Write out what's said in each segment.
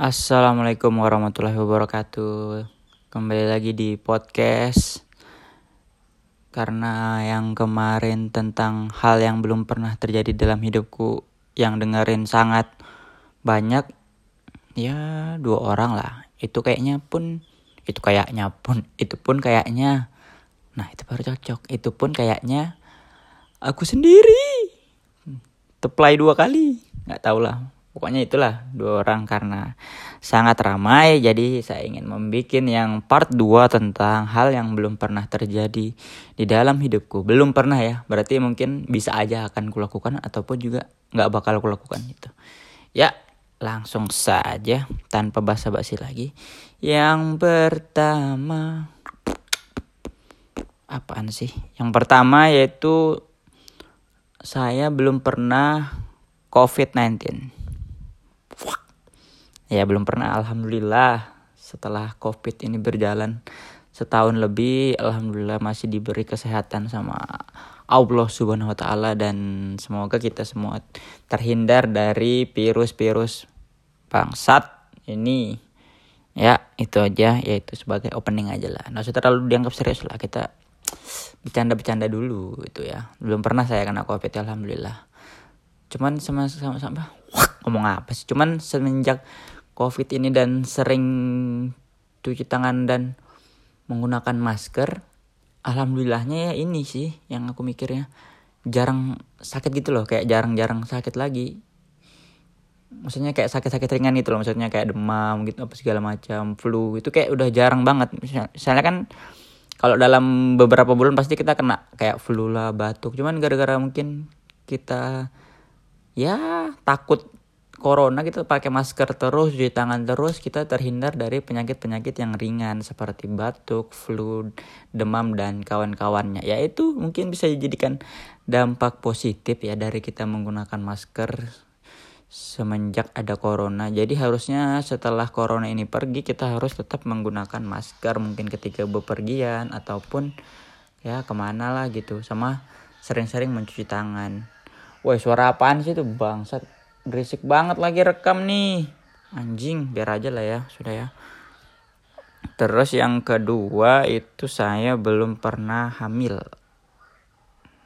Assalamualaikum warahmatullahi wabarakatuh. Kembali lagi di podcast karena yang kemarin tentang hal yang belum pernah terjadi dalam hidupku yang dengerin sangat banyak ya dua orang lah. Itu kayaknya pun itu kayaknya pun itu pun kayaknya nah itu baru cocok. Itu pun kayaknya aku sendiri. Teplay dua kali. nggak tahu lah pokoknya itulah dua orang karena sangat ramai jadi saya ingin membuat yang part 2 tentang hal yang belum pernah terjadi di dalam hidupku. Belum pernah ya berarti mungkin bisa aja akan kulakukan ataupun juga nggak bakal kulakukan gitu. Ya langsung saja tanpa basa-basi lagi. Yang pertama apaan sih? Yang pertama yaitu saya belum pernah COVID-19 ya belum pernah. Alhamdulillah setelah covid ini berjalan setahun lebih alhamdulillah masih diberi kesehatan sama Allah Subhanahu wa taala dan semoga kita semua terhindar dari virus-virus bangsat ini. Ya itu aja. Yaitu sebagai opening aja lah. Nggak usah terlalu dianggap serius lah. Kita bercanda-bercanda dulu itu ya. Belum pernah saya kena covid alhamdulillah. Cuman sama sama sama ngomong apa sih? Cuman semenjak covid ini dan sering cuci tangan dan menggunakan masker alhamdulillahnya ya ini sih yang aku mikirnya. Jarang sakit gitu loh kayak jarang-jarang sakit lagi. Maksudnya kayak sakit-sakit ringan gitu loh maksudnya kayak demam gitu apa segala macam flu itu kayak udah jarang banget. Misalnya kan kalau dalam beberapa bulan pasti kita kena kayak flu lah batuk. Cuman gara-gara mungkin kita ya takut corona kita pakai masker terus, cuci tangan terus, kita terhindar dari penyakit-penyakit yang ringan seperti batuk, flu, demam dan kawan-kawannya. Ya itu mungkin bisa dijadikan dampak positif ya dari kita menggunakan masker semenjak ada corona. Jadi harusnya setelah corona ini pergi kita harus tetap menggunakan masker mungkin ketika bepergian ataupun ya ke mana lah gitu sama sering-sering mencuci tangan. Woi suara apaan sih itu bangsat? Berisik banget lagi rekam nih. Anjing biar aja lah ya sudah ya. Terus yang kedua itu saya belum pernah hamil.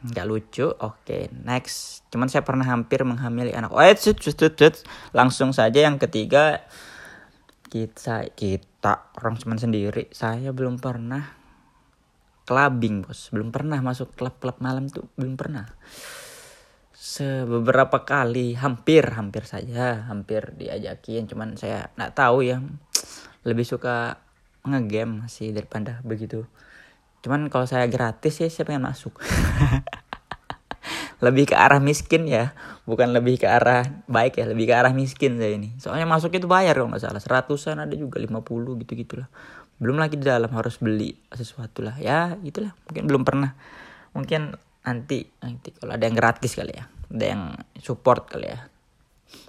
Nggak lucu? Oke okay, next. Cuman saya pernah hampir menghamili anak. Oh cut. langsung saja yang ketiga. Kita kita orang cuman sendiri. Saya belum pernah clubbing bos. Belum pernah masuk klub-klub malam tuh belum pernah sebeberapa kali hampir hampir saja hampir diajakin. Cuman saya nggak tahu ya lebih suka ngegame sih daripada begitu. Cuman kalau saya gratis ya saya pengen masuk. Lebih ke arah miskin ya bukan lebih ke arah baik ya lebih ke arah miskin saya ini. Soalnya masuk itu bayar kalau nggak salah seratusan ada juga lima puluh gitu gitulah belum lagi di dalam harus beli sesuatu lah. Ya itulah mungkin belum pernah. Mungkin nanti nanti kalau ada yang gratis kali ya ada yang support kali ya.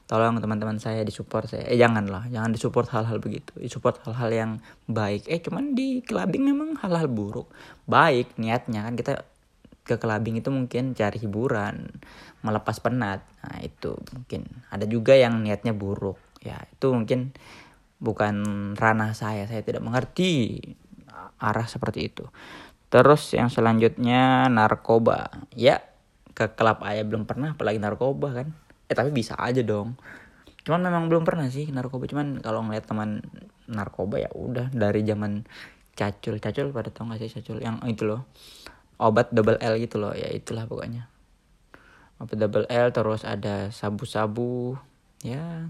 Tolong teman-teman saya disupport saya. Eh jangan lah jangan disupport hal-hal begitu. Disupport hal-hal yang baik. Eh cuman di clubbing memang hal-hal buruk. Baik niatnya kan kita ke clubbing itu mungkin cari hiburan melepas penat. Nah itu mungkin. Ada juga yang niatnya buruk. Ya itu mungkin bukan ranah saya. Saya tidak mengerti arah seperti itu. Terus yang selanjutnya narkoba. Ya ke klub ayah belum pernah apalagi narkoba kan. Eh tapi bisa aja dong. Cuman memang belum pernah sih narkoba. Cuman kalau ngeliat teman narkoba ya udah dari zaman cacul cacul pada tau gak sih cacul? Yang itu loh obat double L gitu loh. Ya itulah pokoknya. Obat double L terus ada sabu-sabu. Ya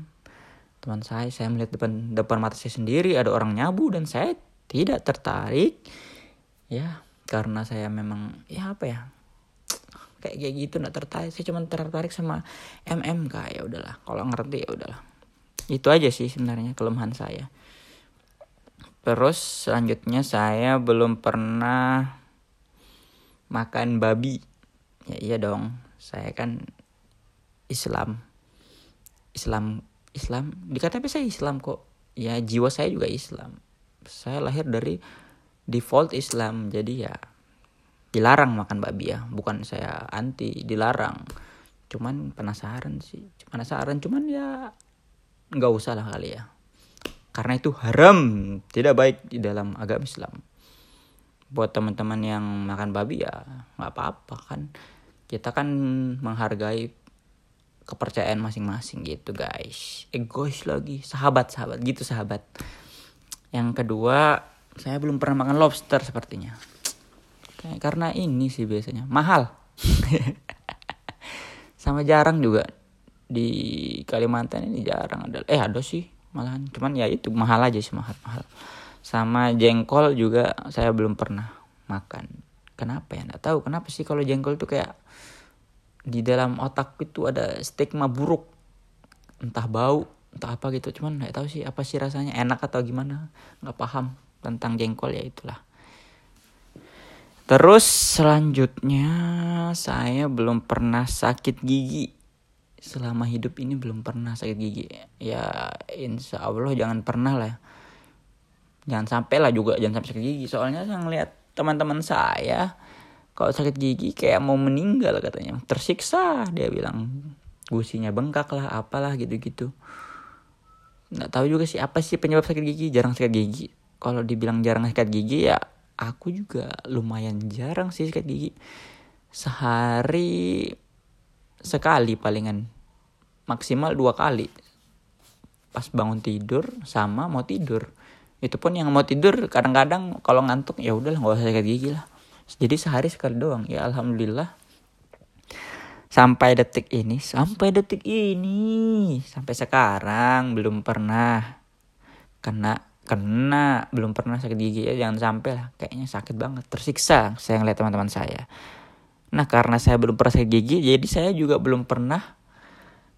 teman saya saya melihat depan depan mata saya sendiri ada orang nyabu dan saya tidak tertarik. Ya karena saya memang ya apa ya kayak kayak gitu nggak tertarik. Saya cuma tertarik sama MMK ya udahlah kalau ngerti ya udahlah. Itu aja sih sebenarnya kelemahan saya. Terus selanjutnya saya belum pernah makan babi. Ya iya dong. Saya kan Islam. Islam Islam. Di KTP saya Islam kok. Ya jiwa saya juga Islam. Saya lahir dari default Islam. Jadi ya dilarang makan babi ya. Bukan saya anti dilarang. Cuman penasaran sih. Penasaran cuman ya nggak usah lah kali ya. Karena itu haram tidak baik di dalam agama Islam. Buat teman-teman yang makan babi ya nggak apa-apa kan. Kita kan menghargai kepercayaan masing-masing gitu guys. Egois lagi. Sahabat sahabat gitu sahabat. Yang kedua saya belum pernah makan lobster sepertinya karena ini sih biasanya. Mahal. Sama jarang juga. Di Kalimantan ini jarang ada. Eh ada sih malahan. Cuman ya itu mahal aja sih mahal mahal. Sama jengkol juga saya belum pernah makan. Kenapa ya? Nggak tahu. Kenapa sih kalau jengkol tuh kayak di dalam otak itu ada stigma buruk. Entah bau entah apa gitu. Cuman nggak tahu sih apa sih rasanya. Enak atau gimana? Nggak paham tentang jengkol ya itulah terus selanjutnya saya belum pernah sakit gigi. Selama hidup ini belum pernah sakit gigi. Ya insya Allah jangan pernah lah. Jangan sampai lah juga jangan sampai sakit gigi. Soalnya saya ngeliat teman-teman saya kalau sakit gigi kayak mau meninggal katanya. Tersiksa dia bilang. Gusinya bengkak lah apalah gitu-gitu. Nggak tahu juga sih apa sih penyebab sakit gigi? Jarang sakit gigi. Kalau dibilang jarang sakit gigi ya aku juga lumayan jarang sih sakit gigi. Sehari sekali palingan. Maksimal dua kali. Pas bangun tidur sama mau tidur. Itu pun yang mau tidur kadang-kadang kalau ngantuk ya udahlah nggak usah sakit gigi lah. Jadi sehari sekali doang. Ya alhamdulillah. Sampai detik ini sampai detik ini sampai sekarang belum pernah kena kena belum pernah sakit gigi ya jangan sampai lah kayaknya sakit banget. Tersiksa saya ngeliat teman-teman saya. Nah karena saya belum pernah sakit gigi jadi saya juga belum pernah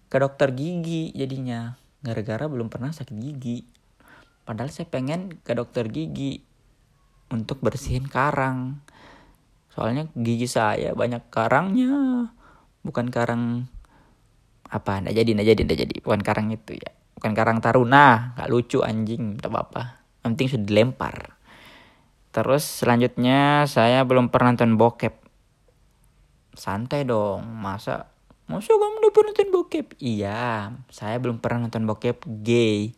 ke dokter gigi jadinya. Gara-gara belum pernah sakit gigi. Padahal saya pengen ke dokter gigi untuk bersihin karang. Soalnya gigi saya banyak karangnya. Bukan karang apa ndak jadi ndak jadi ndak jadi. Bukan karang itu ya bukan karang taruna. Gak lucu anjing. Tak apa apa yang penting sudah dilempar. Terus selanjutnya saya belum pernah nonton bokep. Santai dong. Masa masa kamu udah pernah nonton bokep? Iya. Saya belum pernah nonton bokep gay.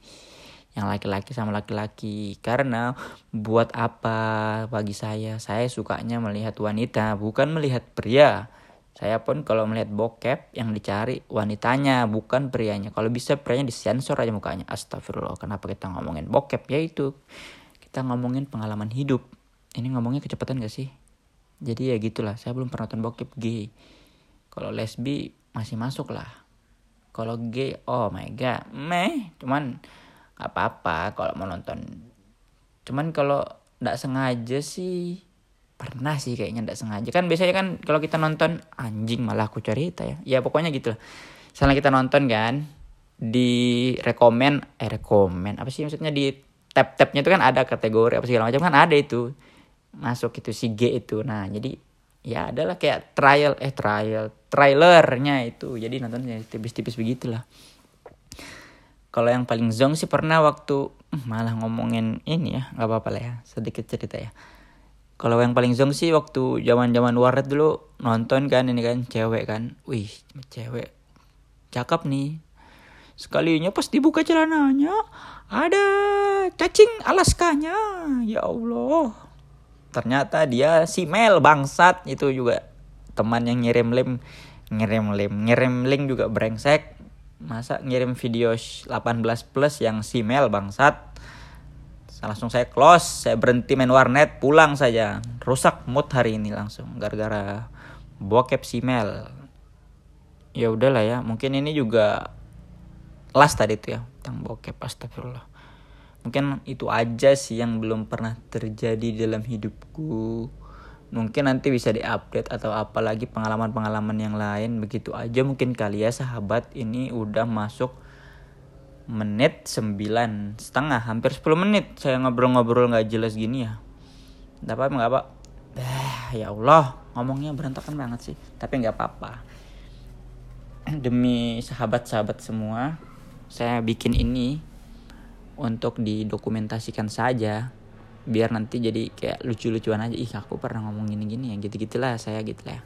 Yang laki-laki sama laki-laki. Karena buat apa bagi saya? Saya sukanya melihat wanita bukan melihat pria saya pun kalau melihat bokep yang dicari wanitanya bukan prianya. Kalau bisa prianya disensor aja mukanya. Astagfirullah kenapa kita ngomongin bokep? Ya itu kita ngomongin pengalaman hidup. Ini ngomongnya kecepatan gak sih? Jadi ya gitulah saya belum pernah nonton bokep gay. Kalau lesbi masih masuk lah. Kalau gay oh my god meh. Cuman apa-apa kalau mau nonton. Cuman kalau nggak sengaja sih pernah sih kayaknya nggak sengaja. Kan biasanya kan kalau kita nonton anjing malah aku cerita ya. Ya pokoknya gitu lah. Misalnya kita nonton kan di rekomen eh rekomen apa sih maksudnya? Di tab tabnya itu kan ada kategori apa segala macam kan ada itu. Masuk itu si G itu. Nah jadi ya adalah kayak trial eh trial trailernya itu. Jadi nontonnya tipis-tipis begitulah. Kalau yang paling zong sih pernah waktu malah ngomongin ini ya nggak apa-apa lah ya sedikit cerita ya kalau yang paling zong sih waktu zaman zaman warnet dulu nonton kan ini kan cewek kan. Wih cewek cakep nih. Sekalinya pas dibuka celananya ada cacing alaskanya. Ya Allah. Ternyata dia si Mel bangsat. Itu juga teman yang ngirim link ngirim link ngirim link juga brengsek. Masa ngirim video 18 plus yang si Mel bangsat langsung saya close saya berhenti main warnet pulang saja. Rusak mood hari ini langsung gara-gara bokep si Mel. Ya udahlah ya mungkin ini juga last tadi tuh ya tentang bokep astagfirullah. Mungkin itu aja sih yang belum pernah terjadi dalam hidupku. Mungkin nanti bisa diupdate atau apalagi pengalaman-pengalaman yang lain begitu aja mungkin kali ya sahabat. Ini udah masuk menit sembilan setengah hampir 10 menit saya ngobrol-ngobrol nggak jelas gini ya. Nggak apa nggak apa eh, ya Allah ngomongnya berantakan banget sih tapi nggak apa-apa. Demi sahabat-sahabat semua saya bikin ini untuk didokumentasikan saja biar nanti jadi kayak lucu-lucuan aja. Ih aku pernah ngomong gini-gini ya gitu gitulah saya gitu lah.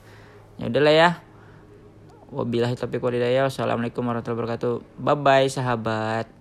Ya udahlah ya wabillahi taufiq walhidayah. Wassalamualaikum warahmatullahi wabarakatuh. Bye bye sahabat